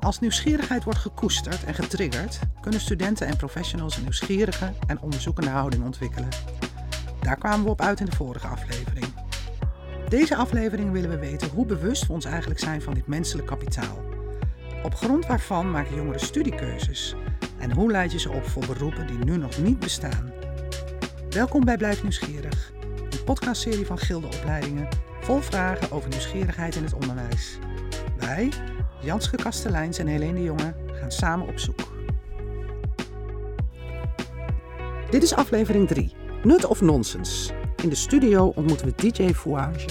Als nieuwsgierigheid wordt gekoesterd en getriggerd, kunnen studenten en professionals een nieuwsgierige en onderzoekende houding ontwikkelen. Daar kwamen we op uit in de vorige aflevering. Deze aflevering willen we weten hoe bewust we ons eigenlijk zijn van dit menselijk kapitaal. Op grond waarvan maken jongeren studiekeuzes en hoe leid je ze op voor beroepen die nu nog niet bestaan. Welkom bij Blijf Nieuwsgierig, een podcastserie van Gilde Opleidingen vol vragen over nieuwsgierigheid in het onderwijs. Wij, Janske Kasteleins en Helene Jonge, gaan samen op zoek. Dit is aflevering 3, Nut of Nonsens. In de studio ontmoeten we DJ Fouage.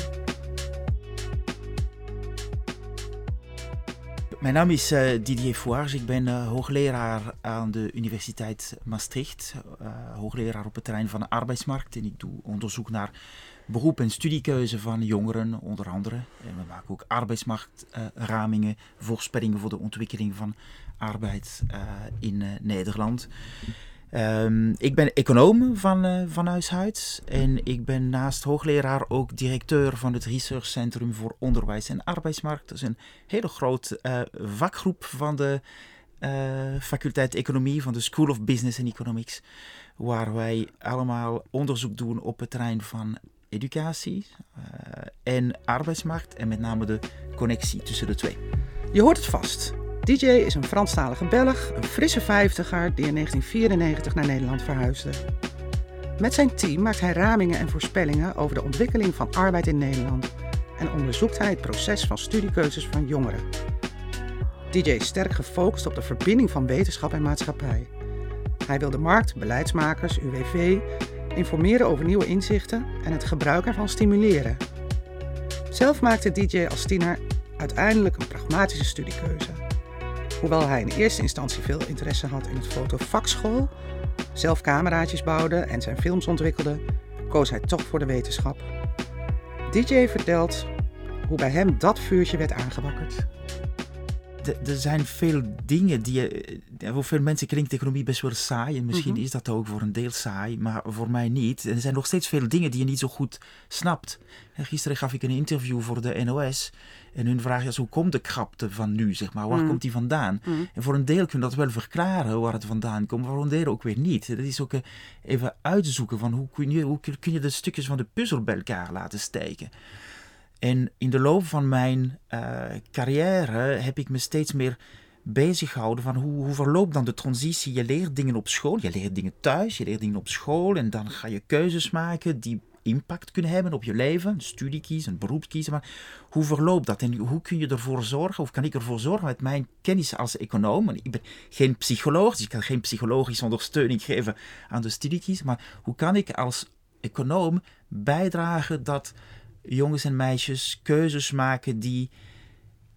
Mijn naam is uh, Didier Fouage. Ik ben uh, hoogleraar aan de Universiteit Maastricht. Uh, hoogleraar op het terrein van de arbeidsmarkt. En ik doe onderzoek naar beroep- en studiekeuze van jongeren, onder andere. En we maken ook arbeidsmarktramingen, voorspellingen voor de ontwikkeling van arbeid in Nederland. Um, ik ben econoom van, uh, van huis en ik ben naast hoogleraar ook directeur van het Research Centrum voor Onderwijs en Arbeidsmarkt. Dat is een hele grote vakgroep van de faculteit Economie van de School of Business and Economics, waar wij allemaal onderzoek doen op het terrein van educatie en arbeidsmarkt en met name de connectie tussen de twee. Je hoort het vast. DJ is een Franstalige Belg, een frisse vijftiger die in 1994 naar Nederland verhuisde. Met zijn team maakt hij ramingen en voorspellingen over de ontwikkeling van arbeid in Nederland en onderzoekt hij het proces van studiekeuzes van jongeren. DJ is sterk gefocust op de verbinding van wetenschap en maatschappij. Hij wil de markt, beleidsmakers, UWV informeren over nieuwe inzichten en het gebruik ervan stimuleren. Zelf maakte DJ als tiener uiteindelijk een pragmatische studiekeuze. Hoewel hij in eerste instantie veel interesse had in het fotovakschool, zelf cameraatjes bouwde en zijn films ontwikkelde, koos hij toch voor de wetenschap. DJ vertelt hoe bij hem dat vuurtje werd aangewakkerd. Er zijn veel dingen die je. Voor veel mensen klinkt economie best wel saai. En misschien is dat ook voor een deel saai, maar voor mij niet. Er zijn nog steeds veel dingen die je niet zo goed snapt. gisteren gaf ik een interview voor de NOS. En hun vraag is: hoe komt de krapte van nu? Zeg maar? Waar komt die vandaan? En voor een deel kun je dat wel verklaren waar het vandaan komt, maar voor een deel ook weer niet. Dat is ook even uitzoeken van hoe kun je, hoe kun je de stukjes van de puzzel bij elkaar laten steken. En in de loop van mijn uh, carrière heb ik me steeds meer bezig gehouden van hoe, hoe verloopt dan de transitie. Je leert dingen op school, je leert dingen thuis, je leert dingen op school en dan ga je keuzes maken die impact kunnen hebben op je leven, een studie kiezen, een beroep kiezen. Maar hoe verloopt dat en hoe kun je ervoor zorgen, of kan ik ervoor zorgen met mijn kennis als econoom? ik ben geen psycholoog, dus ik kan geen psychologische ondersteuning geven aan de studiekiezer. Maar hoe kan ik als econoom bijdragen dat jongens en meisjes keuzes maken die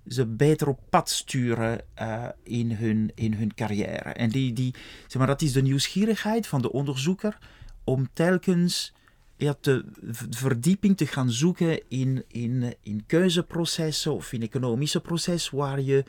ze beter op pad sturen uh, in, hun, in hun carrière. En die, die, zeg maar, dat is de nieuwsgierigheid van de onderzoeker om telkens ja, de verdieping te gaan zoeken in, in, in keuzeprocessen of in economische processen waar je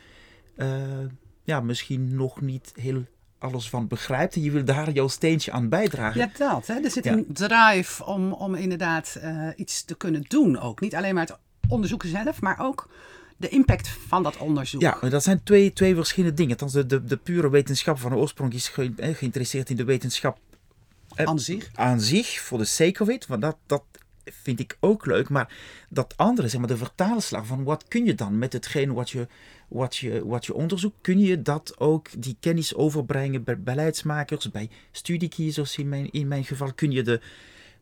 uh, ja, misschien nog niet heel alles van begrijpt en je wil daar jouw steentje aan bijdragen. Ja, dat. Hè? Er zit een drive om, om inderdaad uh, iets te kunnen doen ook. Niet alleen maar het onderzoeken zelf, maar ook de impact van dat onderzoek. Ja, dat zijn twee, twee verschillende dingen. de, de, de pure wetenschap van de oorsprong is ge, geïnteresseerd in de wetenschap eh, aan zich? Aan zich, voor de sake of it. Want dat, dat vind ik ook leuk. Maar dat andere, zeg maar, de vertaalslag van wat kun je dan met hetgeen wat je, wat je, wat je onderzoekt, kun je dat ook, die kennis overbrengen bij beleidsmakers, bij studiekiezers in mijn, in mijn geval, kun je de,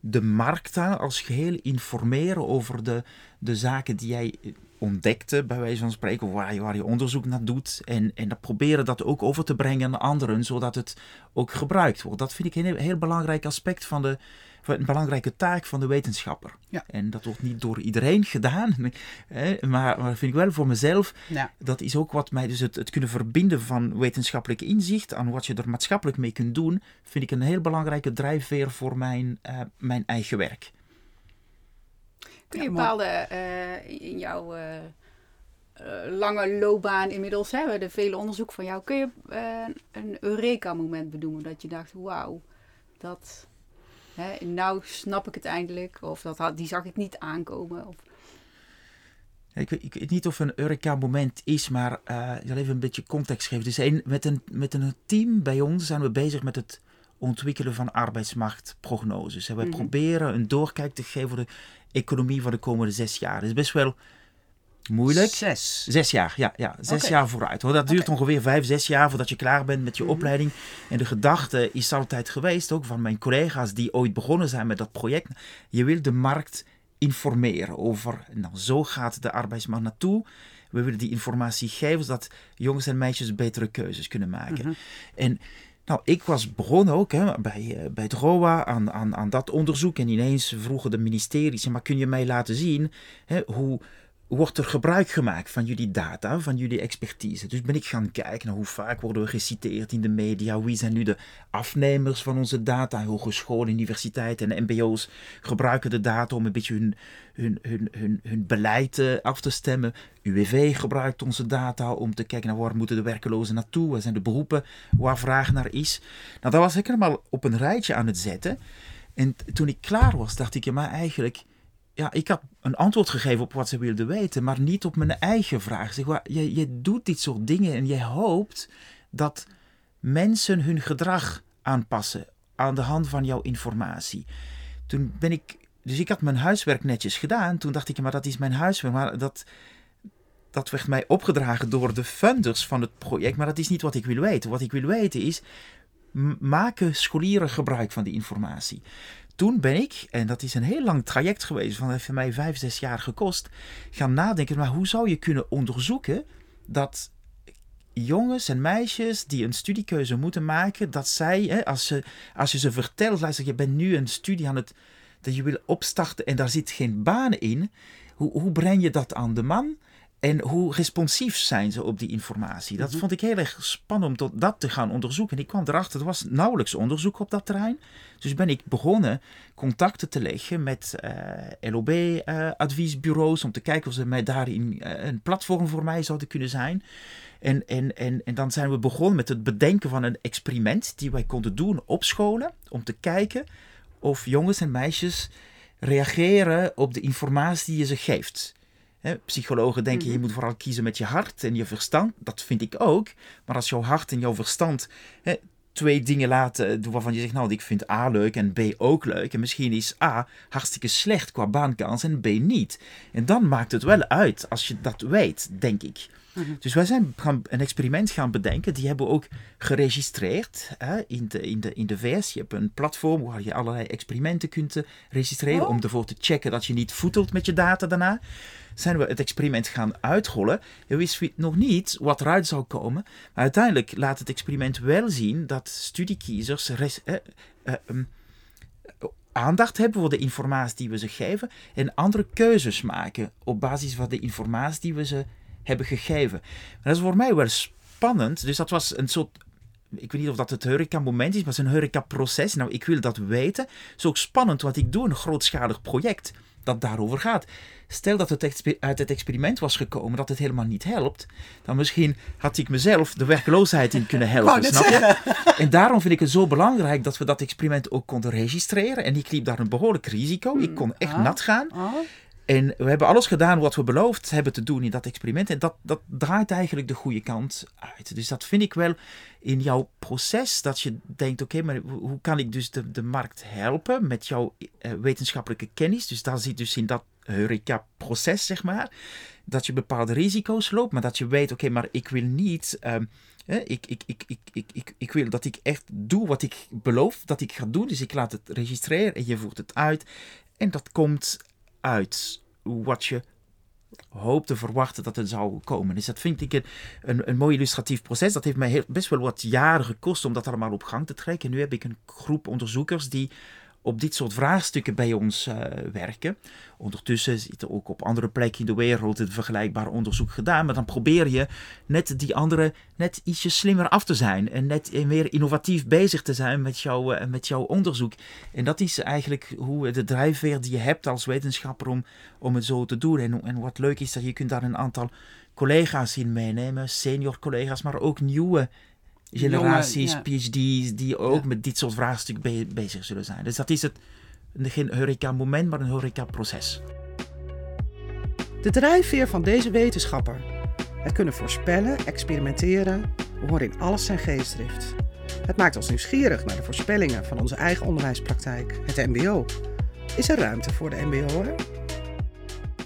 de markt als geheel informeren over de, de zaken die jij ontdekte, bij wijze van spreken, waar je, waar je onderzoek naar doet. En, en dat proberen dat ook over te brengen aan anderen, zodat het ook gebruikt wordt. Dat vind ik een heel, belangrijk aspect van de, een belangrijke taak van de wetenschapper. Ja. En dat wordt niet door iedereen gedaan, hè, maar, maar vind ik wel voor mezelf. Ja. Dat is ook wat mij, dus het, het kunnen verbinden van wetenschappelijk inzicht aan wat je er maatschappelijk mee kunt doen, vind ik een heel belangrijke drijfveer voor mijn, uh, mijn eigen werk. Kun je bepaalde uh, in jouw uh, uh, lange loopbaan inmiddels, hebben veel onderzoek van jou, kun je een Eureka-moment bedoelen dat je dacht, wauw, dat, hè, nou snap ik het eindelijk, of dat, die zag ik niet aankomen? Of... Ik, ik weet niet of een Eureka-moment is, maar uh, ik zal even een beetje context geven. Dus een, met, een, met een team bij ons zijn we bezig met het ontwikkelen van arbeidsmarktprognoses. En wij mhm. proberen een doorkijk te geven voor de economie van de komende zes jaar. Dat is best wel moeilijk. Zes? Zes jaar, ja. ja zes jaar vooruit. Want dat duurt ongeveer vijf, zes jaar voordat je klaar bent met je mhm. opleiding. En de gedachte is altijd geweest, ook van mijn collega's die ooit begonnen zijn met dat project. Je wil de markt informeren over, nou zo gaat de arbeidsmarkt naartoe. We willen die informatie geven zodat jongens en meisjes betere keuzes kunnen maken. Mhm. En nou, ik was begonnen ook hè, bij, uh, bij het ROA aan, aan, aan dat onderzoek. En ineens vroegen de ministeries, maar kun je mij laten zien hè, hoe wordt er gebruik gemaakt van jullie data, van jullie expertise. Dus ben ik gaan kijken naar hoe vaak worden we geciteerd in de media, wie zijn nu de afnemers van onze data, hogescholen, universiteiten en mbo's gebruiken de data om een beetje hun, hun, hun, hun, hun beleid eh, af te stemmen. UWV gebruikt onze data om te kijken naar waar moeten de werkelozen naartoe, wat zijn de beroepen waar vraag naar is. Nou, dat was ik helemaal op een rijtje aan het zetten. En toen ik klaar was, dacht ik, ja, maar eigenlijk ja, ik had een antwoord gegeven op wat ze wilden weten, maar niet op mijn eigen vraag. Zeg, je, je doet dit soort dingen en jij hoopt dat mensen hun gedrag aanpassen aan de hand van jouw informatie. Toen ben ik, dus ik had mijn huiswerk netjes gedaan. Toen dacht ik, maar dat is mijn huiswerk, maar dat, dat werd mij opgedragen door de funders van het project, maar dat is niet wat ik wil weten. Wat ik wil weten is, maken scholieren gebruik van die informatie? Toen ben ik, en dat is een heel lang traject geweest, van heeft mij vijf, zes jaar gekost, gaan nadenken, maar hoe zou je kunnen onderzoeken dat jongens en meisjes die een studiekeuze moeten maken, dat zij, hè, als, ze, als je ze vertelt, luister, je bent nu een studie aan het, dat je wil opstarten en daar zit geen baan in, hoe, hoe breng je dat aan de man? En hoe responsief zijn ze op die informatie? Dat mhm. vond ik heel erg spannend om dat te gaan onderzoeken. En ik kwam erachter, er was nauwelijks onderzoek op dat terrein. Dus ben ik begonnen contacten te leggen met uh, eh, LOB-adviesbureaus eh, om te kijken of ze mij daarin uh, een platform voor mij zouden kunnen zijn. En, en, en, en dan zijn we begonnen met het bedenken van een experiment die wij konden doen op scholen. Om te kijken of jongens en meisjes reageren op de informatie die je ze geeft psychologen denken je mhm. moet vooral kiezen met je hart en je verstand. Dat vind ik ook. Maar als jouw hart en jouw verstand twee dingen laten doen waarvan je zegt, nou, ik vind A leuk en B ook leuk. En misschien is A hartstikke slecht qua baankans en B niet. En dan maakt het wel uit als je dat weet, denk ik. Mhm. Dus wij zijn gaan een experiment gaan bedenken. Die hebben we ook geregistreerd hè, in, de, in, de, in de VS. Je hebt een platform waar je allerlei experimenten kunt eh, registreren. Oh. Om ervoor te checken dat je niet voetelt met je data daarna zijn we het experiment gaan uitrollen. We wisten nog niet wat eruit zou komen. Maar uiteindelijk laat het experiment wel zien dat studiekiezers eh, eh, um, aandacht hebben voor de informatie die we ze geven en andere keuzes maken op basis van de informatie die we ze hebben gegeven. dat is voor mij wel spannend. Dus dat was een soort ik weet niet of dat het Heureka-moment is, maar het is een Heureka-proces. Nou, ik wil dat weten. Het is ook spannend, want ik doe een grootschalig project dat daarover gaat. Stel dat het uit het experiment was gekomen dat het helemaal niet helpt, dan misschien had ik mezelf de werkloosheid in kunnen helpen. snap je? En daarom vind ik het zo belangrijk dat we dat experiment ook konden registreren. En ik liep daar een behoorlijk risico. Ik kon echt ah. nat gaan. En we hebben alles gedaan wat we beloofd hebben te doen in dat experiment. En dat, dat draait eigenlijk de goede kant uit. Dus dat vind ik wel in jouw proces. Dat je denkt, oké, maar hoe kan ik dus de, de markt helpen met jouw eh, wetenschappelijke kennis? Dus daar zit dus in dat Heureka-proces, zeg maar. Dat je bepaalde risico's loopt, maar dat je weet, oké, maar ik wil niet... Um, ik, ik, ik, ik, ik, ik, ik wil dat ik echt doe wat ik beloof dat ik ga doen. Dus ik laat het registreren en je voert het uit. En dat komt uit wat je hoopt te verwachten dat het zou komen. Dus dat vind ik een, een, mooi illustratief proces. Dat heeft mij best wel wat jaren gekost om dat allemaal op gang te trekken. nu heb ik een groep onderzoekers die op dit soort vraagstukken bij ons uh, werken. Ondertussen zit er ook op andere plekken in de wereld een vergelijkbaar onderzoek gedaan. Maar dan probeer je net die andere net ietsje slimmer af te zijn. En net meer innovatief bezig te zijn met, jou, uh, met jouw onderzoek. En dat is eigenlijk hoe de drijfveer die je hebt als wetenschapper om, om het zo te doen. En, en wat leuk is dat je kunt daar een aantal collega's in meenemen. Senior collega's, maar ook nieuwe generaties, PhD's, die ook met dit soort vraagstukken bezig zullen zijn. Dus dat is het, geen horeca-moment, maar een horeca-proces. De drijfveer van deze wetenschapper. Het kunnen voorspellen, experimenteren, we horen in alles zijn geestdrift. Het maakt ons nieuwsgierig naar de voorspellingen van onze eigen onderwijspraktijk, het MBO. Is er ruimte voor de MBO'er?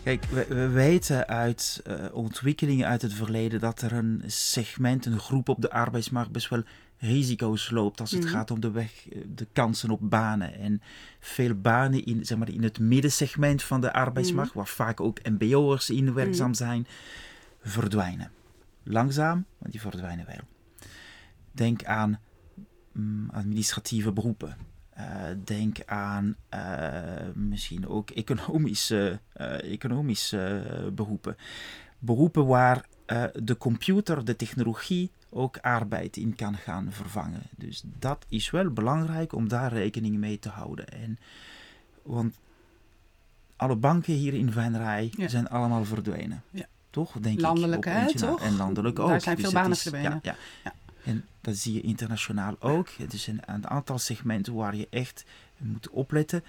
Kijk, we, we weten uit uh, ontwikkelingen uit het verleden dat er een segment, een groep op de arbeidsmarkt best wel risico's loopt als het mhm. gaat om de weg, eh, de kansen op banen. En veel banen in, zeg maar, in het middensegment van de arbeidsmarkt, mm waar vaak ook MBO'ers in werkzaam mhm. zijn, verdwijnen. Langzaam, maar die verdwijnen wel. Denk aan mm, administratieve beroepen. Uh, denk aan uh, misschien ook economische, uh, economische beroepen. Beroepen waar de computer, de technologie ook arbeid in kan gaan vervangen. Dus dat is wel belangrijk om daar rekening mee te houden. En, want alle banken hier in Venray zijn allemaal verdwenen. Ja. Toch? Denk landelijk, ik, hè, toch? En landelijk ook. Daar zijn veel dus banen verdwenen. Ja, ja. En dat zie je internationaal ook. Het is een, een aantal segmenten waar je echt moet opletten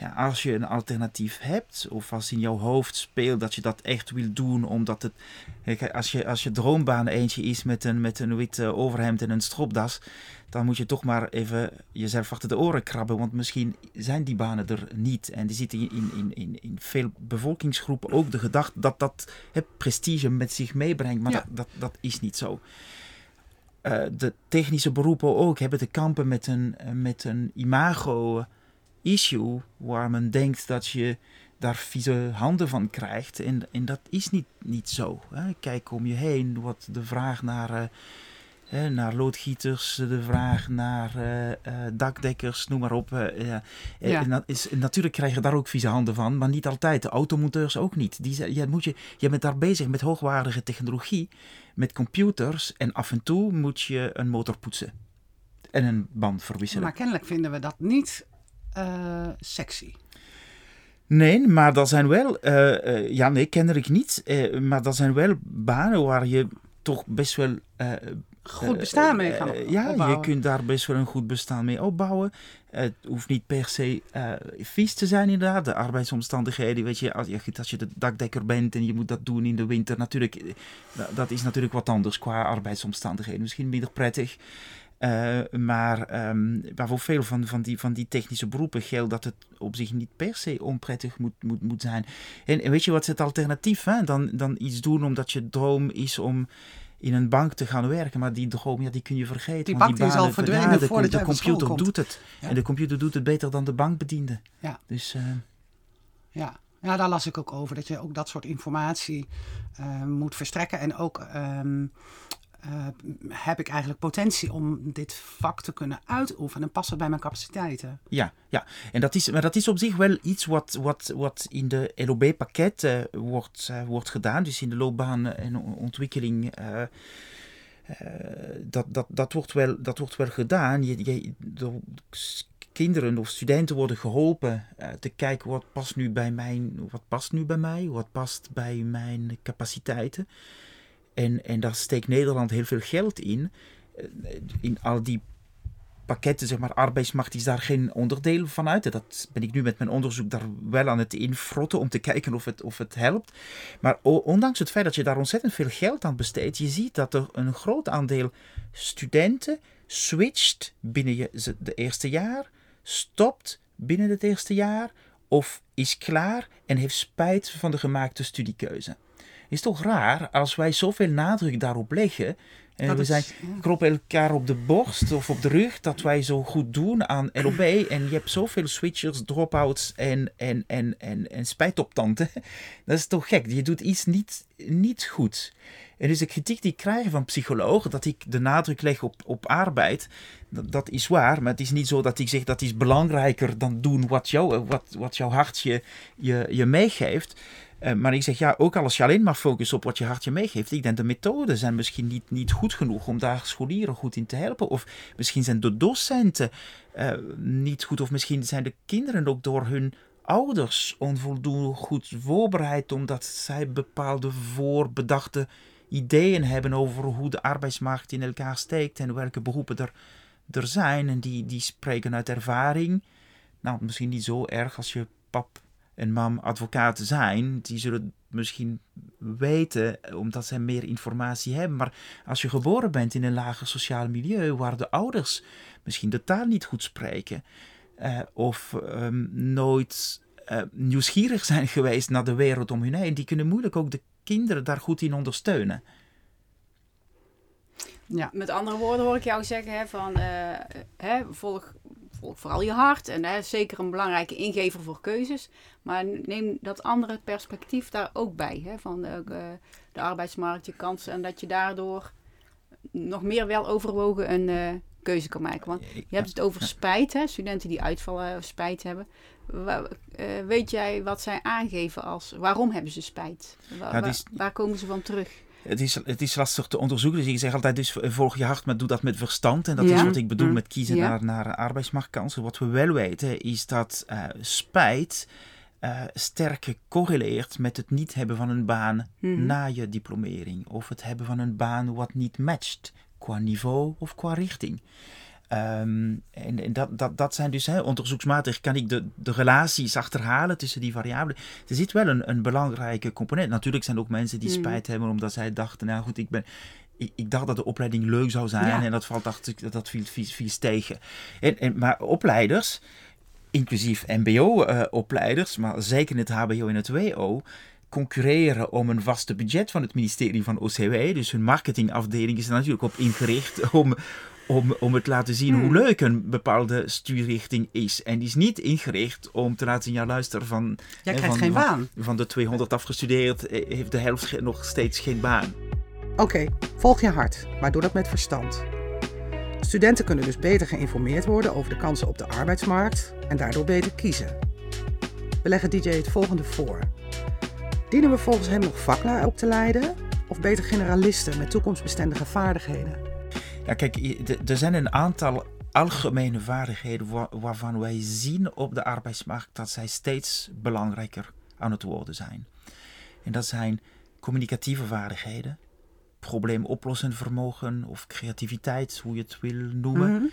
ja, als je een alternatief hebt, of als in jouw hoofd speelt dat je dat echt wil doen, omdat het. als, je, als je droombaan eentje is met een, met een wit overhemd en een stropdas, dan moet je toch maar even jezelf achter de oren krabben, want misschien zijn die banen er niet. En die zitten in, in, in, in veel bevolkingsgroepen ook de gedachte dat dat het prestige met zich meebrengt, maar dat, dat, dat is niet zo. Uh, de technische beroepen ook hebben te kampen met een, met een imago issue waar men denkt dat je daar vieze handen van krijgt. En, en dat is niet, niet zo. Hè. Kijk om je heen, wat de vraag naar, naar loodgieters, de vraag naar uh, uh, dakdekkers, noem maar op. ja. En is, natuurlijk krijg je daar ook vieze handen van, maar niet altijd. De automonteurs ook niet. Die, je, moet je, je bent daar bezig met hoogwaardige technologie, met computers en af en toe moet je een motor poetsen. En een band verwisselen. Maar kennelijk vinden we dat niet uh, sexy. Nee, maar dat zijn wel, uh, uh, ja nee, kennelijk niet, maar dat zijn wel banen waar je toch best wel... goed bestaan mee gaan Ja, je kunt daar best wel een goed bestaan mee opbouwen. Het hoeft niet per se vies te zijn inderdaad. De arbeidsomstandigheden, weet je, als je, als je de dakdekker bent en je moet dat doen in de winter, natuurlijk, dat is natuurlijk wat anders qua arbeidsomstandigheden. Misschien minder prettig. Uh, maar, um, maar voor veel van, van, die, van die technische beroepen geldt dat het op zich niet per se onprettig moet, moet, moet zijn. En, en weet je wat is het alternatief? Hè? Dan, dan iets doen omdat je droom is om in een bank te gaan werken. Maar die droom, ja, die kun je vergeten. Die bank die is al verdwenen de, voordat de computer doet het. En de computer doet het beter dan de bankbediende. Ja. Dus, uh, ja. ja, daar las ik ook over. Dat je ook dat soort informatie uh, moet verstrekken. En ook um, uh, heb ik eigenlijk potentie om dit vak te kunnen uitoefenen en passen bij mijn capaciteiten. Ja, ja. en dat is, maar dat is op zich wel iets wat, wat, wat in de LOB-pakket uh, wordt, uh, wordt gedaan, dus in de loopbaan en ontwikkeling. dat, dat, dat, wordt wel, dat wordt wel gedaan. Je, je, de kinderen of studenten worden geholpen te kijken wat past nu bij mijn, wat past nu bij mij, wat past bij mijn capaciteiten. En, en daar steekt Nederland heel veel geld in. Eh, in al die pakketten, zeg maar, arbeidsmarkt is daar geen onderdeel van uit. Dat ben ik nu met mijn onderzoek daar wel aan het infrotten om te kijken of het, of het helpt. Maar ondanks het feit dat je daar ontzettend veel geld aan besteedt, je ziet dat er een groot aandeel studenten switcht binnen je, de eerste jaar, stopt binnen het eerste jaar of is klaar en heeft spijt van de gemaakte studiekeuze is toch raar als wij zoveel nadruk daarop leggen. En we zijn, kroppen elkaar op de borst of op de rug dat wij zo goed doen aan LOB. En je hebt zoveel switchers, dropouts en, en, en, en, en spijtoptanten. Dat is toch gek. Je doet iets niet, niet goed. En dus de kritiek die ik krijg van psychologen, dat ik de nadruk leg op, op arbeid, dat, dat, is waar. Maar het is niet zo dat ik zeg dat is belangrijker dan doen wat, jou, wat, wat jouw hart je, je, je meegeeft. Uh, maar ik zeg ja, ook als je alleen maar focust op wat je hart je meegeeft. Ik denk de methoden zijn misschien niet, niet goed genoeg om daar scholieren goed in te helpen. Of misschien zijn de docenten uh, niet goed. Of misschien zijn de kinderen ook door hun ouders onvoldoende goed voorbereid. Omdat zij bepaalde voorbedachte ideeën hebben over hoe de arbeidsmarkt in elkaar steekt. En welke beroepen er, er zijn. En die, die spreken uit ervaring. Nou, misschien niet zo erg als je pap en mam advocaten zijn, die zullen misschien weten, omdat zij meer informatie hebben. Maar als je geboren bent in een lager sociaal milieu waar de ouders misschien de taal niet goed spreken, uh, of um, nooit uh, nieuwsgierig zijn geweest naar de wereld om hun heen, die kunnen moeilijk ook de kinderen daar goed in ondersteunen. Ja. Met andere woorden hoor ik jou zeggen hè, van uh, hè, volg, volg vooral je hart en hè, zeker een belangrijke ingever voor keuzes. Maar neem dat andere perspectief daar ook bij. Hè, van de, de arbeidsmarkt, je kansen en dat je daardoor nog meer wel overwogen een uh, keuze kan maken. Want je hebt het over spijt, hè, studenten die uitvallen spijt hebben. Waar, weet jij wat zij aangeven als waarom hebben ze spijt? Waar, waar komen ze van terug? Het is, het is lastig te onderzoeken. Dus ik zeg altijd, dus volg je hart, maar doe dat met verstand. En dat is wat ik bedoel mm. met kiezen naar, naar arbeidsmarktkansen. Wat we wel weten, is dat uh, spijt uh, sterk gecorreleerd met het niet hebben van een baan mm. na je diplomering. Of het hebben van een baan wat niet matcht qua niveau of qua richting. Um, en, en dat, dat, dat zijn dus, hè, onderzoeksmatig kan ik de, de relaties achterhalen tussen die variabelen. Er zit wel een, een belangrijke component. Natuurlijk zijn er ook mensen die mm. spijt hebben omdat zij dachten, nou goed, ik ben, ik, ik, dacht dat de opleiding leuk zou zijn en dat, valt, dacht ik, dat viel vies, vies tegen. En, en, maar opleiders, inclusief MBO-opleiders, uh, maar zeker in het HBO en het WO, concurreren om een vaste budget van het ministerie van OCW. Dus hun marketingafdeling is er natuurlijk op ingericht om, om, om het te laten zien hoe hmm. leuk een bepaalde stuurrichting is. En die is niet ingericht om te laten zien, ja luister, van, Jij krijgt van, geen baan. Van, de 200 afgestudeerd eh, heeft de helft nog steeds geen baan. Oké, volg je hart, maar doe dat met verstand. Studenten kunnen dus beter geïnformeerd worden over de kansen op de arbeidsmarkt en daardoor beter kiezen. We leggen DJ het volgende voor. Dienen we volgens hem nog vaklui op te leiden of beter generalisten met toekomstbestendige vaardigheden? Ja, kijk, er zijn een aantal algemene vaardigheden waarvan wij zien op de arbeidsmarkt dat zij steeds belangrijker aan het worden zijn. En dat zijn communicatieve vaardigheden, probleemoplossend vermogen of creativiteit, hoe je het wil noemen. Mhm.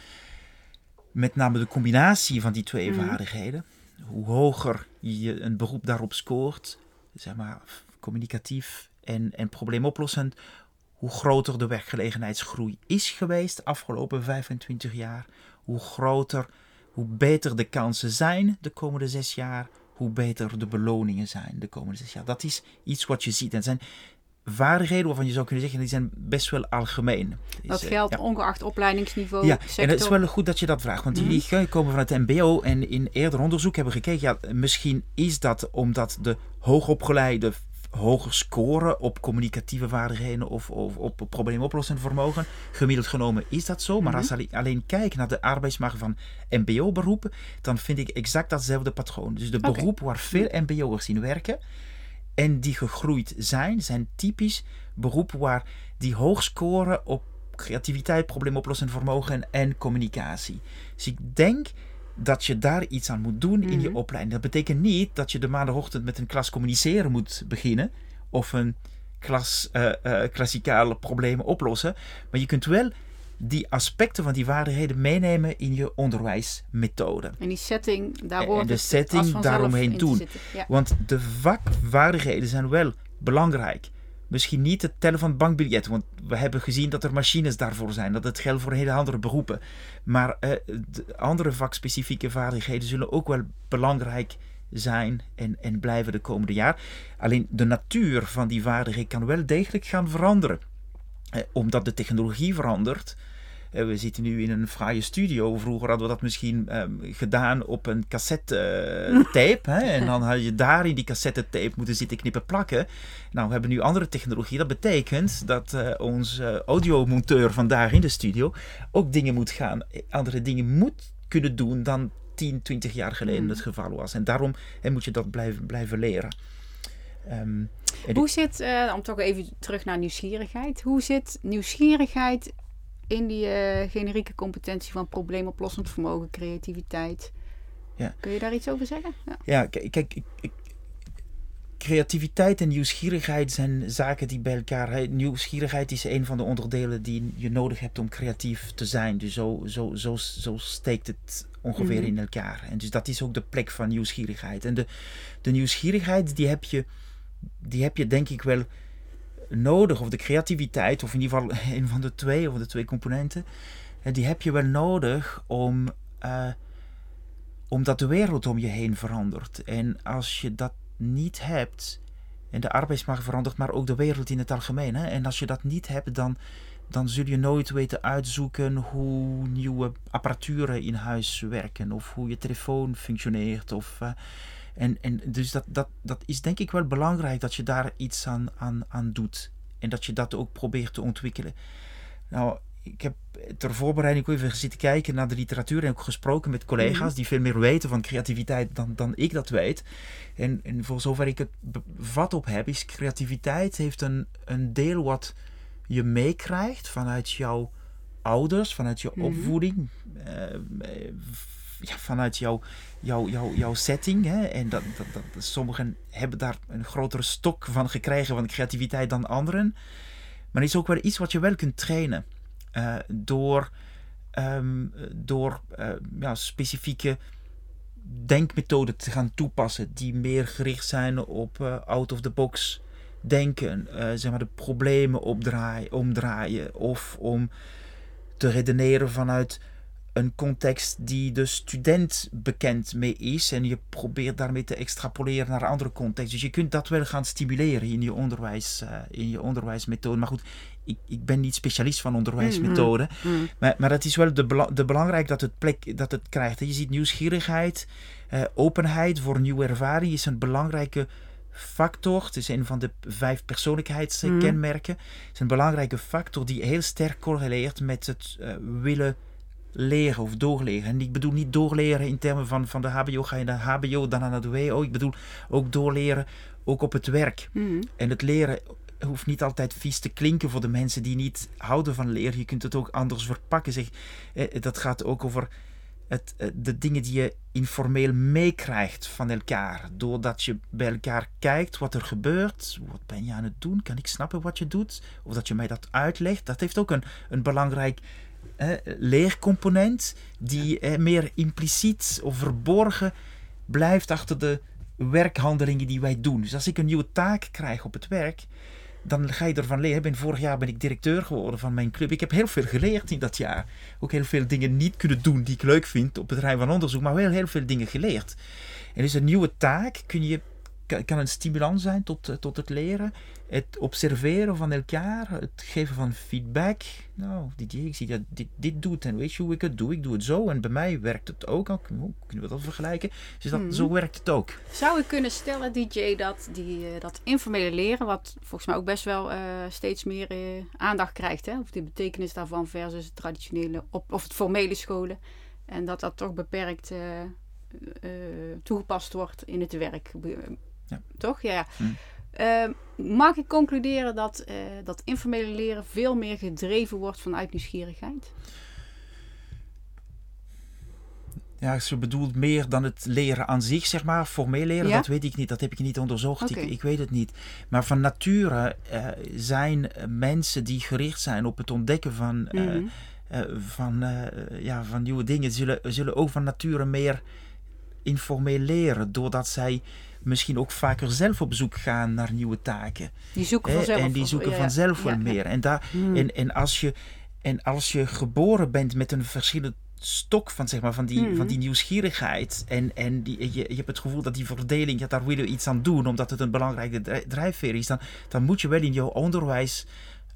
Met name de combinatie van die twee mhm. vaardigheden. Hoe hoger je een beroep daarop scoort, zeg maar communicatief en, en probleemoplossend, hoe groter de werkgelegenheidsgroei is geweest de afgelopen 25 jaar, hoe groter, hoe beter de kansen zijn de komende zes jaar, hoe beter de beloningen zijn de komende zes jaar. Dat is iets wat je ziet. En zijn vaardigheden waarvan je zou kunnen zeggen, die zijn best wel algemeen. Dat eh, geldt ongeacht opleidingsniveau. Ja, en het is wel goed dat je dat vraagt, want die mm. komen van het MBO en in eerder onderzoek hebben we gekeken, ja, misschien is dat omdat de hoogopgeleide hoger scoren op communicatieve vaardigheden of, of op probleemoplossend vermogen. Gemiddeld genomen is dat zo, maar als ik alleen kijk naar de arbeidsmarkt van MBO-beroepen, dan vind ik exact datzelfde patroon. Dus de beroepen waar veel MBO'ers in werken en die gegroeid zijn, zijn typisch beroepen waar die hoog scoren op creativiteit, probleemoplossend vermogen en communicatie. Dus ik denk dat je daar iets aan moet doen in je mhm. opleiding. Dat betekent niet dat je de maandagochtend met een klas communiceren moet beginnen of een klas uh, uh, klassikale problemen oplossen. Maar je kunt wel die aspecten van die vaardigheden meenemen in je onderwijsmethode. En die setting, daar hoort En de setting daaromheen doen. Want de vakvaardigheden zijn wel belangrijk. Misschien niet het tellen van bankbiljetten, want we hebben gezien dat er machines daarvoor zijn. Dat het geldt voor hele andere beroepen. Maar uh, andere vakspecifieke vaardigheden zullen ook wel belangrijk zijn en, en blijven de komende jaar. Alleen de natuur van die vaardigheden kan wel degelijk gaan veranderen. Uh, omdat de technologie verandert eh, we zitten nu in een fraaie studio. Vroeger hadden we dat misschien ehm, gedaan op een cassette-tape. hè? En dan had je daar in die cassette-tape moeten zitten knippen plakken. Nou, we hebben nu andere technologie. Dat betekent dat uh, onze audiomonteur vandaag in de studio ook dingen moet gaan, andere dingen moet kunnen doen dan 10, 20 jaar geleden hmm. het geval was. En daarom moet je dat blijven, blijven leren. Um, hoe zit, uh, om toch even terug naar nieuwsgierigheid, hoe zit nieuwsgierigheid in die uh, generieke competentie van probleemoplossend vermogen, creativiteit. Ja. Kun je daar iets over zeggen? Ja, ja kijk, ik, ik, creativiteit en nieuwsgierigheid zijn zaken die bij elkaar. Nieuwsgierigheid is een van de onderdelen die je nodig hebt om creatief te zijn. Dus zo, zo, zo, zo steekt het ongeveer mhm. in elkaar. En dus dat is ook de plek van nieuwsgierigheid. En de, de nieuwsgierigheid die heb je die heb je denk ik wel nodig. Of de creativiteit, of in ieder geval een van de twee, of de twee componenten. Die heb je wel nodig om, uh, omdat de wereld om je heen verandert. En als je dat niet hebt, en de arbeidsmarkt verandert, maar ook de wereld in het algemeen. Hè? En als je dat niet hebt, dan, dan zul je nooit weten uitzoeken hoe nieuwe apparaturen in huis werken. Of hoe je telefoon functioneert. Of, uh, en, en dus dat, dat, dat is denk ik wel belangrijk dat je daar iets aan, aan, aan doet. En dat je dat ook probeert te ontwikkelen. Nou, ik heb ter voorbereiding ook even zitten kijken naar de literatuur en ook gesproken met collega's mhm. die veel meer weten van creativiteit dan, dan ik dat weet. En, en voor zover ik het vat op heb, is creativiteit heeft een, een deel wat je meekrijgt vanuit jouw ouders, vanuit je mhm. opvoeding, uh, ja, vanuit jouw, jouw, jouw, setting. Hè? En dat, dat, sommigen hebben daar een grotere stok van gekregen van creativiteit dan anderen. Maar het is ook wel iets wat je wel kunt trainen. Uh, door um, door uh, ja, specifieke denkmethoden te gaan toepassen die meer gericht zijn op uh, out-of-the-box denken, zeg maar de problemen opdraaien, omdraaien of om te redeneren vanuit een context die de student bekend mee is en je probeert daarmee te extrapoleren naar andere contexten. Dus je kunt dat wel gaan stimuleren in je, onderwijs, uh, in je onderwijsmethode. Maar goed, ik, ik ben niet specialist van onderwijsmethoden, mm, mm, mm. Maar, maar het is wel de, de belangrijk dat het plek dat het krijgt. Je ziet nieuwsgierigheid, uh, openheid voor nieuwe ervaring is een belangrijke factor. Het is een van de vijf persoonlijkheidskenmerken. Het is een belangrijke factor die heel sterk correleert met het uh, willen leren of doorleren. En ik bedoel niet doorleren in termen van, van de HBO ga je naar HBO, dan naar de WO. Ik bedoel ook doorleren, ook op het werk. Mhm. En het leren hoeft niet altijd vies te klinken voor de mensen die niet houden van leren. Je kunt het ook anders verpakken. Zeg, eh, dat gaat ook over het, eh, de dingen die je informeel meekrijgt van elkaar. Doordat je bij elkaar kijkt wat er gebeurt. Wat ben je aan het doen? Kan ik snappen wat je doet? Of dat je mij dat uitlegt. Dat heeft ook een, een belangrijk leercomponent die meer impliciet of verborgen blijft achter de werkhandelingen die wij doen. Dus als ik een nieuwe taak krijg op het werk, dan ga je ervan leren. Ben, vorig jaar ben ik directeur geworden van mijn club. Ik heb heel veel geleerd in dat jaar. Ook heel veel dingen niet kunnen doen die ik leuk vind op het terrein van onderzoek, maar wel heel veel dingen geleerd. En dus een nieuwe taak kun je kan een stimulans zijn tot, eh, tot het leren. Het observeren van elkaar, het geven van feedback. Nou, dit, ik zie dat dit, dit doet en weet je hoe ik het doe? Ik doe het zo en bij mij werkt het ook. Al kunnen we dat vergelijken? Dus dat, zo mhm. werkt het ook. Zou ik kunnen stellen, DJ, dat die, eh, dat informele leren, wat volgens mij ook best wel uh, steeds meer uh, aandacht krijgt, hè? of de betekenis daarvan versus het traditionele op, of het formele scholen, en dat dat toch beperkt toegepast wordt in het werk? Ja. Toch? Ja. Hm. Ehm, mag ik concluderen dat, uh, dat informele leren veel meer gedreven wordt vanuit nieuwsgierigheid? Ja, ze bedoelt meer dan het leren aan zich, zeg maar. Formeel leren, dat weet ik niet. Dat heb ik niet onderzocht. Ik, ik, weet het niet. Maar van nature uh, zijn mensen die gericht zijn op het ontdekken van, uh, van, ja, van nieuwe dingen, zullen, zullen ook van nature meer informeel leren. Doordat zij misschien ook vaker zelf op zoek gaan naar nieuwe taken. Die zoeken vanzelf. En die zoeken vanzelf wel meer. En, daar, hmm. en, en, als je, en als je geboren bent met een verschillende stok van, zeg maar, van, die, van hmm. die nieuwsgierigheid. En, en die, je, je hebt het gevoel dat die verdeling, ja, daar willen we iets aan doen, omdat het een belangrijke drijfveer is. Dan, dan moet je wel in jouw onderwijs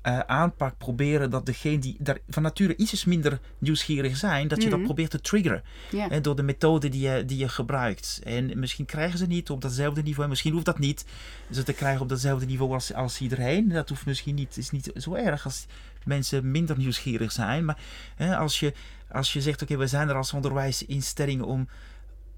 uh, aanpak proberen dat degene die daar van nature iets minder nieuwsgierig zijn, dat je dat mhm. probeert te triggeren. Yeah. door de methode die je, die je gebruikt. En misschien krijgen ze niet op datzelfde niveau, en misschien hoeft dat niet ze te krijgen op datzelfde niveau als, als iedereen. Dat hoeft misschien niet, is niet zo erg als mensen minder nieuwsgierig zijn. Maar hè, als, je, als je zegt, oké, we zijn er als onderwijsinstelling om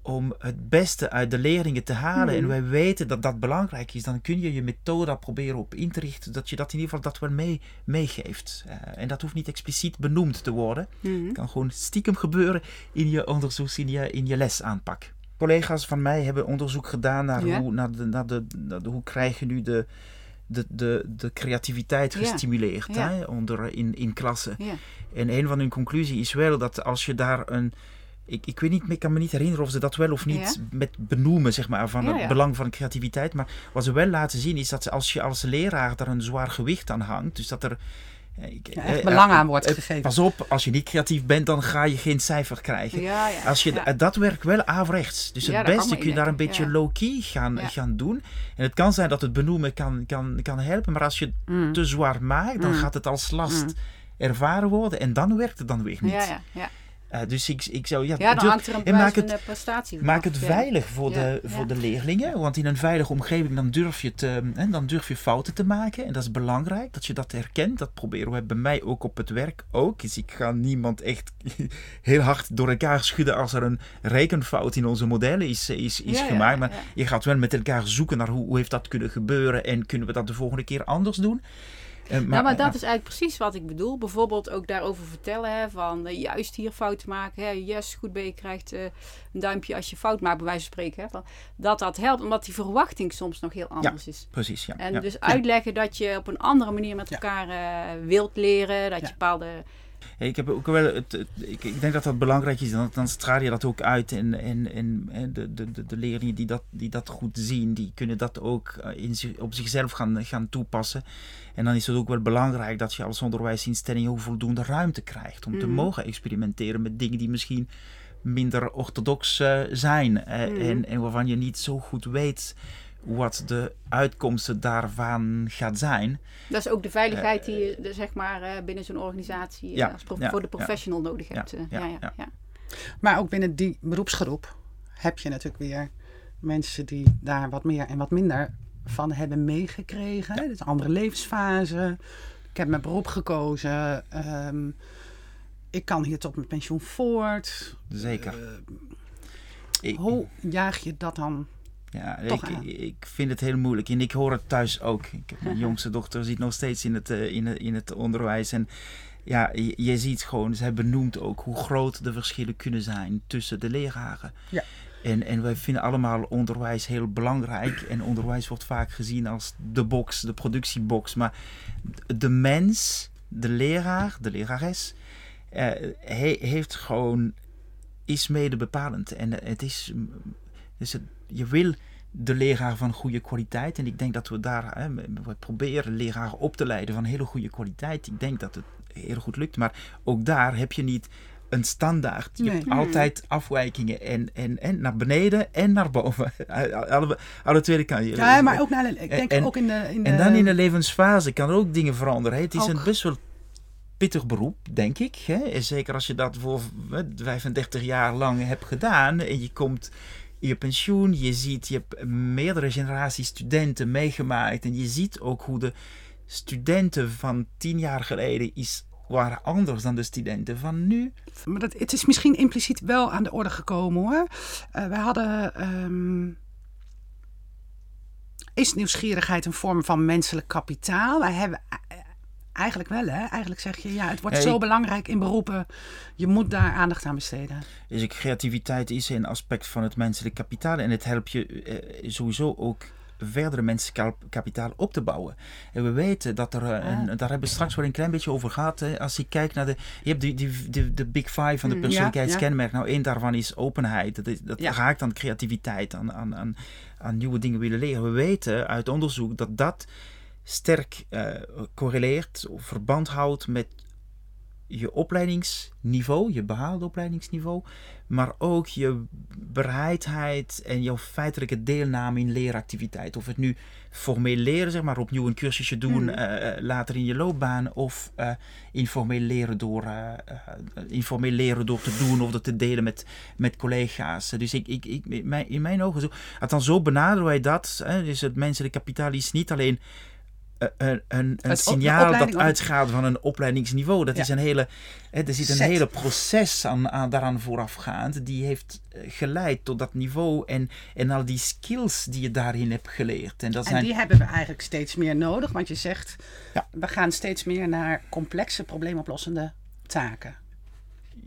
om het beste uit de leerlingen te halen. En hmm. wij weten dat dat belangrijk is. Dan kun je je methode proberen op in te richten. Dat je dat in ieder geval dat wel mee, meegeeft. Uh, en dat hoeft niet expliciet benoemd te worden. Hmm. Het kan gewoon stiekem gebeuren in je onderzoeks, in je, in je lesaanpak. Collega's van mij hebben onderzoek gedaan naar, hoe, naar, de, naar, de, naar de, hoe krijg je nu de, de, de, de creativiteit gestimuleerd Hè, onder, in, in klassen. En een van hun conclusies is wel dat als je daar een ik, ik weet niet, ik kan me niet herinneren of ze dat wel of niet met benoemen, zeg maar, van het belang van creativiteit. Maar wat ze wel laten zien is dat ze, als je als leraar daar een zwaar gewicht aan hangt, dus dat er ik, echt eh, belang aan wordt gegeven. Pas op, als je niet creatief bent, dan ga je geen cijfer krijgen. Ja, ja, als je, Dat werkt wel averechts. Dus het beste kun je daar een beetje low-key gaan, gaan doen. En het kan zijn dat het benoemen kan, kan, kan helpen, maar als je het mm. te zwaar maakt, dan mm. gaat het als last mm. ervaren worden en dan werkt het dan weer niet. Uh, dus ik, ik zou... Ja, ja dan hangt er een, maak het, prestatie Maak het veilig voor, de, voor de leerlingen. Want in een veilige omgeving dan durf, je te, hè, dan durf je fouten te maken. En dat is belangrijk, dat je dat herkent. Dat proberen we bij mij ook op het werk ook. Dus ik ga niemand echt heel hard door elkaar schudden als er een rekenfout in onze modellen is, is, is gemaakt. Maar je gaat wel met elkaar zoeken naar hoe, hoe heeft dat kunnen gebeuren en kunnen we dat de volgende keer anders doen. Uh, maar, maar dat is eigenlijk precies wat ik bedoel. Bijvoorbeeld ook daarover vertellen hè, van uh, juist hier fout maken. Hè, yes, goed ben je krijgt uh, een duimpje als je fout maakt, bij wijze van spreken. Hè, van, dat dat helpt, omdat die verwachting soms nog heel anders ja, is. Precies, ja. En dus uitleggen dat je op een andere manier met elkaar wilt leren. Dat je bepaalde ik heb ook wel het, ik, ik, denk dat dat belangrijk is. Dan, dan straal je dat ook uit. En, en, en de, de, de, de leerlingen die dat, die dat goed zien, die kunnen dat ook in, op zichzelf gaan, gaan toepassen. En dan is het ook wel belangrijk dat je als onderwijsinstelling ook voldoende ruimte krijgt om te mhm. mogen experimenteren met dingen die misschien minder orthodox uh, zijn uh, en, en waarvan je niet zo goed weet wat de uitkomsten daarvan gaat zijn. Dat is ook de veiligheid die je zeg maar, binnen zo'n organisatie ja, als voor de professional nodig hebt. Ja, ja, ja, Maar ook binnen die beroepsgroep heb je natuurlijk weer mensen die daar wat meer en wat minder van hebben meegekregen. Ja. Dus andere levensfase. Ik heb mijn beroep gekozen. Ehm, ik kan hier tot mijn pensioen voort. Zeker. Uh, hoe jaag je dat dan? Ja, ik, ik, vind het heel moeilijk. En ik hoor het thuis ook. Ik, mijn jongste dochter zit nog steeds in het, uh, in, het, in het onderwijs. En ja, je, je, ziet gewoon, ze benoemt ook hoe groot de verschillen kunnen zijn tussen de leraren. Ja. En, en wij vinden allemaal onderwijs heel belangrijk. En onderwijs wordt vaak gezien als de box, de productiebox. Maar de mens, de leraar, de lerares, uh, heeft gewoon, is mede bepalend. En het is, dus het, je wil de leraar van goede kwaliteit. En ik denk dat we daar, hè, we proberen leraren op te leiden van hele goede kwaliteit. Ik denk dat het heel goed lukt. Maar ook daar heb je niet een standaard. Je hebt altijd afwijkingen en, en, en naar beneden en naar boven. alle, alle tweede kan je. Ja, maar ook naar de, ik denk en, ook in de, in de... En dan in de levensfase kan er ook dingen veranderen. Het is een best wel pittig beroep, denk ik. Hè? Zeker als je dat voor 35 jaar lang hebt gedaan en je komt je pensioen. Je ziet, je hebt meerdere generaties studenten meegemaakt en je ziet ook hoe de studenten van tien jaar geleden is waren anders dan de studenten van nu. Maar dat, het is misschien impliciet wel aan de orde gekomen hoor. Uh, we hadden. Um, is nieuwsgierigheid een vorm van menselijk kapitaal? Wij hebben eh, eigenlijk wel, hè? Eigenlijk zeg je, ja, het wordt zo belangrijk in beroepen. Je moet daar aandacht aan besteden. Dus creativiteit is een aspect van het menselijk kapitaal. En het helpt je eh, sowieso ook verdere mensenkapitaal op te bouwen. En we weten dat er, uh, een, daar hebben we straks wel een klein beetje over gehad. Hè. Als ik kijk naar de, je hebt die, die, de, de big five van de mm, persoonlijkheidskenmerk. Nou, één daarvan is openheid. Dat, dat raakt aan creativiteit, aan, aan, aan, aan nieuwe dingen willen leren. We weten uit onderzoek dat dat sterk uh, correleert of verband houdt met je opleidingsniveau, je behaalde opleidingsniveau, maar ook je bereidheid en jouw feitelijke deelname in leeractiviteit. Of het nu formeel leren, zeg maar, opnieuw een cursusje doen hmm. eh, eh, later in je loopbaan, of uh, informeel, leren door, informeel leren door te doen of dat te delen met, met collega's. Dus ik, ik, ik, in mijn ogen, zo, althans zo benaderen wij dat. Hè, dus het menselijk kapitaal is niet alleen een, een, een signaal dat uitgaat van een opleidingsniveau. Dat is een hele, hè, er zit een hele proces aan, aan, daaraan voorafgaand. Die heeft eh, geleid tot dat niveau en, en al die skills die je daarin hebt geleerd. En, dat zijn... die hebben we eigenlijk steeds meer nodig. Want je zegt, ja. we gaan steeds meer naar complexe probleemoplossende taken.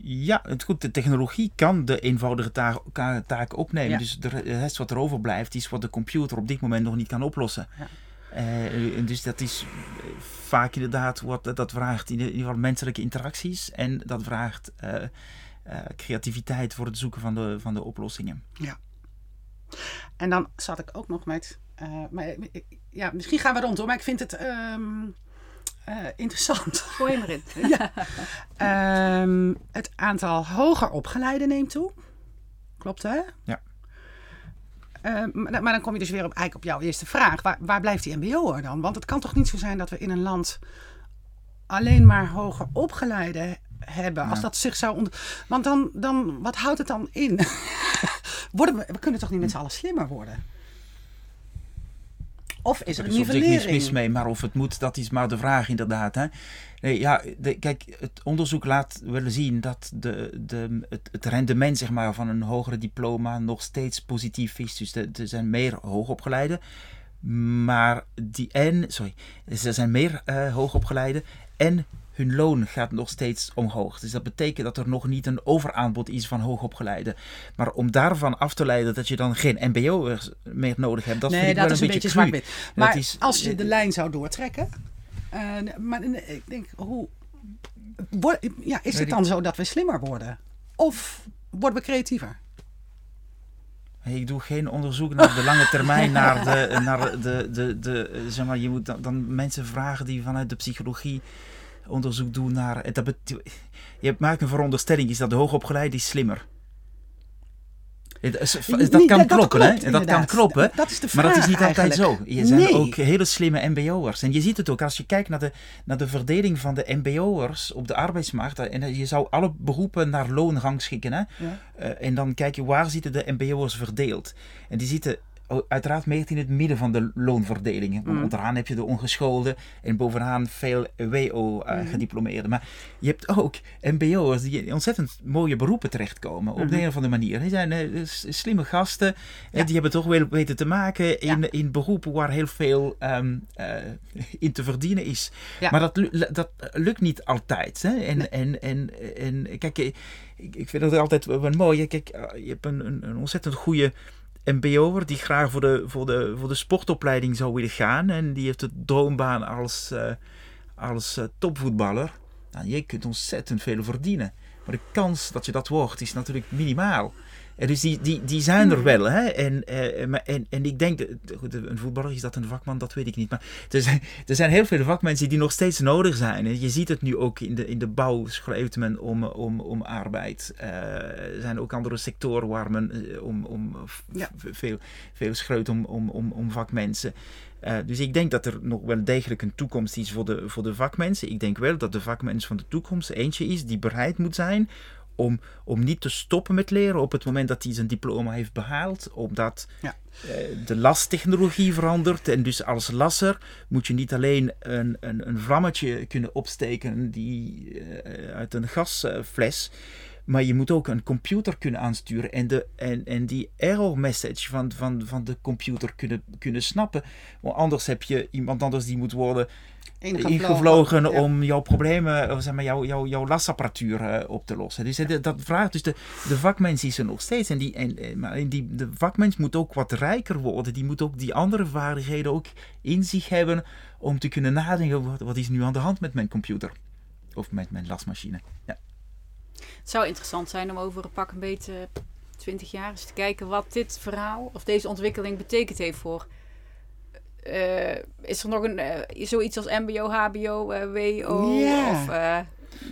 Ja, het goed, de technologie kan de eenvoudige taak, taak opnemen. Dus de rest wat er overblijft is wat de computer op dit moment nog niet kan oplossen. Ja. Uh, dus dat is vaak inderdaad wat dat vraagt in ieder geval menselijke interacties en dat vraagt uh, creativiteit voor het zoeken van de, van de oplossingen. Ja. En dan zat ik ook nog met. maar, ja, misschien gaan we rond hoor, maar ik vind het. Ehm, interessant. Gooi maar in. ja. Ehm, het aantal hoger opgeleiden neemt toe. Klopt hè? Ja. Ehm, maar, maar, dan kom je dus weer op, eigenlijk op jouw eerste vraag. Waar, waar blijft die mbo'er dan? Want het kan toch niet zo zijn dat we in een land alleen maar hoger opgeleide hebben. Als dat zich zou... Want dan, dan, wat houdt het dan in? worden we, we kunnen toch niet met z'n allen slimmer worden? Of is er een nivellering? Er is niks mis mee, maar of het moet, dat is maar de vraag inderdaad. Hè? Nee, ja, de, kijk, het onderzoek laat willen zien dat de, de, het, het, rendement zeg maar, van een hogere diploma nog steeds positief is. Dus er zijn meer hoogopgeleiden. Maar die en, sorry, er zijn meer uh, hoogopgeleiden en hun loon gaat nog steeds omhoog. Dus dat betekent dat er nog niet een overaanbod is van hoogopgeleiden. Maar om daarvan af te leiden dat je dan geen mbo'ers meer nodig hebt, dat vind ik wel een, beetje zwart Maar is, als je de lijn zou doortrekken, uh, maar ik denk, hoe, ja, is het dan zo dat we slimmer worden? Of worden we creatiever? Ik doe geen onderzoek naar de lange termijn, naar de, naar de, de, de, zeg maar, je moet dan, dan mensen vragen die vanuit de psychologie onderzoek doen naar. Dat je maakt een veronderstelling, is dat de hoogopgeleide is slimmer. Dat kan kloppen, hè? Dat kan kloppen. Dat is de vraag, maar dat is niet altijd zo. Je zijn ook hele slimme MBO'ers. En je ziet het ook als je kijkt naar de, naar de verdeling van de MBO'ers op de arbeidsmarkt. En je zou alle beroepen naar loon rangschikken. Hè? Ja. Uh, en dan kijk je waar zitten de MBO'ers verdeeld. En die zitten uiteraard meer in het midden van de loonverdelingen. Want mm. onderaan heb je de ongeschoolde en bovenaan veel WO-gediplomeerden. Uh, Maar je hebt ook MBO'ers die in ontzettend mooie beroepen terechtkomen. Op de mm-hmm. een of andere manier. Die zijn uh, slimme gasten. Ja. Die hebben toch wel weten te maken in, in beroepen waar heel veel um, uh, in te verdienen is. Ja. Maar dat, dat lukt niet altijd. Hè? En, nee. en, en, en kijk, ik, ik vind het altijd wel mooi. Kijk, je hebt een, een, een ontzettend goede MBO'er die graag voor de, voor, de, voor de sportopleiding zou willen gaan. En die heeft de droombaan als, uh, als uh, topvoetballer. Nou, je kunt ontzettend veel verdienen. Maar de kans dat je dat wordt is natuurlijk minimaal. En dus die, die, die zijn er wel. Hè? En, eh, en, en ik denk, goed, een voetballer is dat een vakman, dat weet ik niet. Maar er zijn, er zijn heel veel vakmensen die nog steeds nodig zijn. Je ziet het nu ook in de, in de bouw, schrijft men om, om, om arbeid. Uh, er zijn ook andere sectoren waar men om, om ja. veel, veel schreeuwt om, om, om, om vakmensen. Uh, dus ik denk dat er nog wel degelijk een toekomst is voor de, voor de vakmensen. Ik denk wel dat de vakmens van de toekomst eentje is die bereid moet zijn om, om niet te stoppen met leren op het moment dat hij zijn diploma heeft behaald, omdat ja. uh, de lastechnologie verandert. En dus als lasser moet je niet alleen een, een, een vlammetje kunnen opsteken die, uh, uit een gasfles. Maar je moet ook een computer kunnen aansturen en, de, en, en die error message van, van, van de computer kunnen, kunnen snappen. Want anders heb je iemand anders die moet worden ingevlogen om jouw problemen, of zeg maar, jouw, jouw, jouw lasapparatuur uh, op te lossen. Dus dat vraagt dus de, de vakmens is er nog steeds. En, die, en, eh, maar die, de vakmens moet ook wat rijker worden. Die moet ook die andere vaardigheden ook in zich hebben om te kunnen nadenken, wat, wat is nu aan de hand met mijn computer? Of met mijn lasmachine. Ja. Het zou interessant zijn om over een pak een beetje 20 jaar eens te kijken wat dit verhaal of deze ontwikkeling betekend heeft voor uh, is er nog een, uh, zoiets als MBO, HBO, uh, WO? Yeah. Of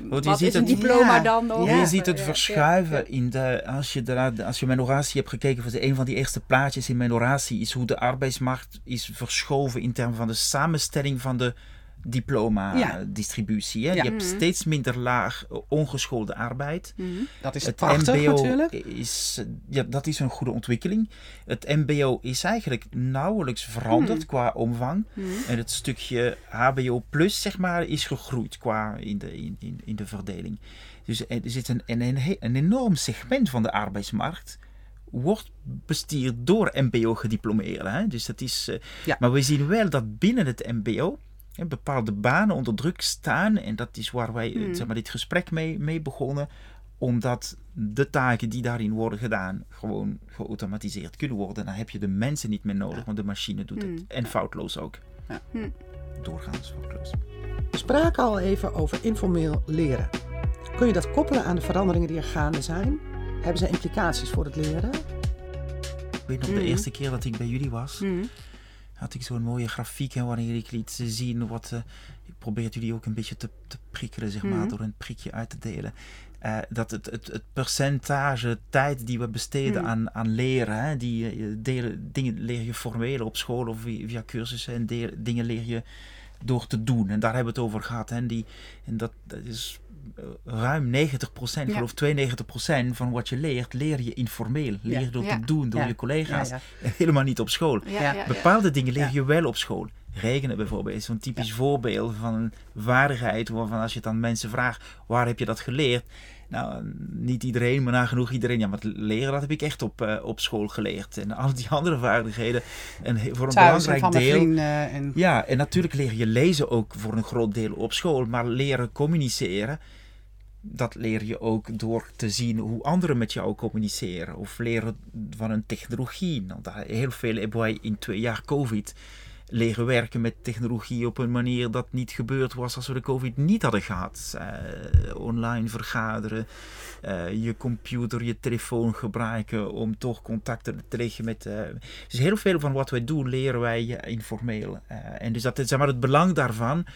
wat je ziet is een het, diploma dan nog? Je ziet het verschuiven in de, als je, de, als je mijn oratie hebt gekeken, voor een van die eerste plaatjes in mijn oratie is hoe de arbeidsmarkt is verschoven in termen van de samenstelling van de diploma-distributie. Je hebt mhm. steeds minder laag eh, ongeschoolde arbeid. Mhm. Dat is het prachtig, MBO natuurlijk. Is, ja, dat is een goede ontwikkeling. Het MBO is eigenlijk nauwelijks veranderd mhm. qua omvang. En het stukje HBO plus, zeg maar, is gegroeid qua in de, in, in, in de verdeling. Dus er zit een, een, een enorm segment van de arbeidsmarkt wordt bestuurd door MBO-gediplomeerden. Dus dat is, uh, ja. Maar we zien wel dat binnen het MBO bepaalde banen onder druk staan. En dat is waar wij hmm. zeg maar, dit gesprek mee, mee begonnen. Omdat de taken die daarin worden gedaan gewoon geautomatiseerd kunnen worden. Dan heb je de mensen niet meer nodig, want de machine doet het. Hmm. En foutloos ook. Ja. Hmm. Doorgaans foutloos. We spraken al even over informeel leren. Kun je dat koppelen aan de veranderingen die er gaande zijn? Hebben ze implicaties voor het leren? Ik weet nog de Mhm. eerste keer dat ik bij jullie was. Had ik zo'n mooie grafiek hè, waarin ik liet zien wat. eh, ik probeer jullie ook een beetje te, te prikkelen, zeg maar, Mhm. door een prikje uit te delen. Eh, dat het, het, het percentage tijd die we besteden Mhm. aan, aan leren, hè, die eh, delen, dingen leer je formeel op school of via, via cursussen en deel- dingen leer je door te doen. En daar hebben we het over gehad. Hè, en die, en dat, dat is ruim 90%, Ja. geloof 92% van wat je leert, leer je informeel. Leer je door te doen, door je collega's. Helemaal niet op school. Bepaalde dingen leer je wel op school. Rekenen bijvoorbeeld is zo'n typisch voorbeeld van een vaardigheid waarvan als je het aan mensen vraagt, waar heb je dat geleerd? Nou, niet iedereen, maar nagenoeg iedereen. Ja, maar het leren, dat heb ik echt op, eh, op school geleerd. En al die andere vaardigheden, en voor een Thuis belangrijk deel... En... Ja, en natuurlijk leer je lezen ook voor een groot deel op school, maar leren communiceren, dat leer je ook door te zien hoe anderen met jou communiceren. Of leren van een technologie. Nou, daar heel veel hebben wij in twee jaar COVID leren werken met technologie op een manier dat niet gebeurd was als we de COVID niet hadden gehad. Eh, online vergaderen, eh, je computer, je telefoon gebruiken om toch contacten te leggen met. eh, dus heel veel van wat wij doen leren wij informeel. En dus dat is zeg maar het belang daarvan.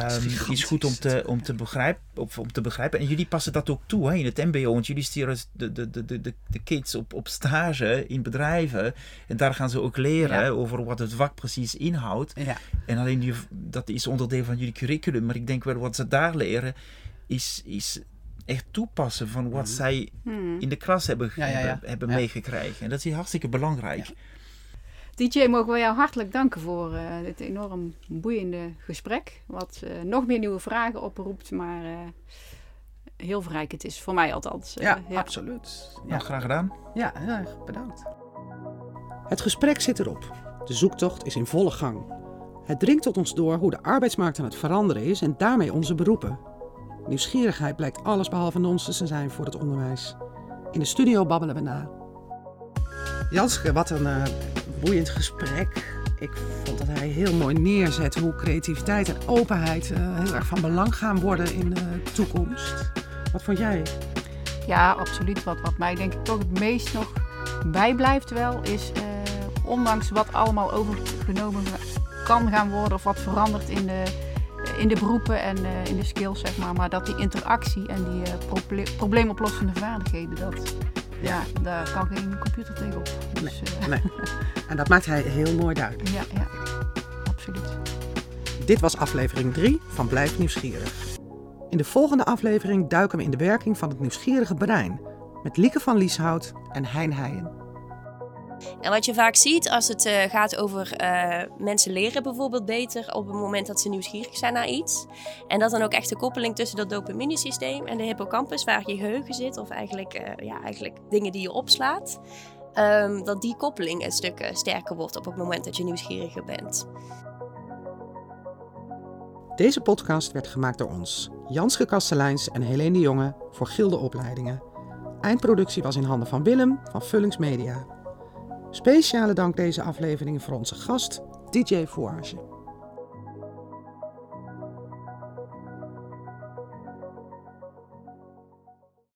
Ehm, is, gigantisch. goed om te, om, te begrijpen, of om te begrijpen. En jullie passen dat ook toe hè, in het MBO. Want jullie sturen de, de, de, de, de kids op, op stage in bedrijven. En daar gaan ze ook leren Ja. over wat het vak precies inhoudt. Ja. En alleen die, dat is onderdeel van jullie curriculum. Maar ik denk wel wat ze daar leren is, is echt toepassen van wat zij Mhm. in de klas hebben, Ja, ja, ja. hebben, meegekregen. En dat is hartstikke belangrijk. DJ, mogen we jou hartelijk danken voor eh, dit enorm boeiende gesprek. Wat eh, nog meer nieuwe vragen oproept, maar eh, heel verrijkend is. Voor mij althans. Eh, Ja, absoluut. Ja. Nou, graag gedaan. Ja, heel erg bedankt. Het gesprek zit erop. De zoektocht is in volle gang. Het dringt tot ons door hoe de arbeidsmarkt aan het veranderen is en daarmee onze beroepen. Nieuwsgierigheid blijkt alles behalve nonsens te zijn voor het onderwijs. In de studio babbelen we na. Janske, wat een eh, boeiend gesprek. Ik vond dat hij heel mooi neerzet hoe creativiteit en openheid eh, heel erg van belang gaan worden in de toekomst. Wat vond jij? Ja, absoluut. Wat, wat mij denk ik toch het meest nog bijblijft wel, is eh, ondanks wat allemaal overgenomen kan gaan worden of wat verandert in de, in de beroepen en eh, in de skills, zeg maar. Maar dat die interactie en die proble- probleemoplossende vaardigheden, dat, ja, daar kan geen computer tegenop. Dus, eh, Nee. En dat maakt hij heel mooi duidelijk. ja, ja, absoluut. Dit was aflevering 3 van Blijf Nieuwsgierig. In de volgende aflevering duiken we in de werking van het nieuwsgierige brein met Lieke van Lieshout en Hein Heijen. En wat je vaak ziet als het eh, gaat over eh, mensen leren bijvoorbeeld beter op het moment dat ze nieuwsgierig zijn naar iets. En dat dan ook echt de koppeling tussen dat dopaminesysteem en de hippocampus waar je geheugen zit, of eigenlijk, eh, ja, eigenlijk dingen die je opslaat. ehm, dat die koppeling een stuk sterker wordt op het moment dat je nieuwsgieriger bent. Deze podcast werd gemaakt door ons, Janske Kasteleins en Helene de Jonge voor Gilde Opleidingen. Eindproductie was in handen van Willem van Vullings Media. Speciale dank deze aflevering voor onze gast DJ Voorage.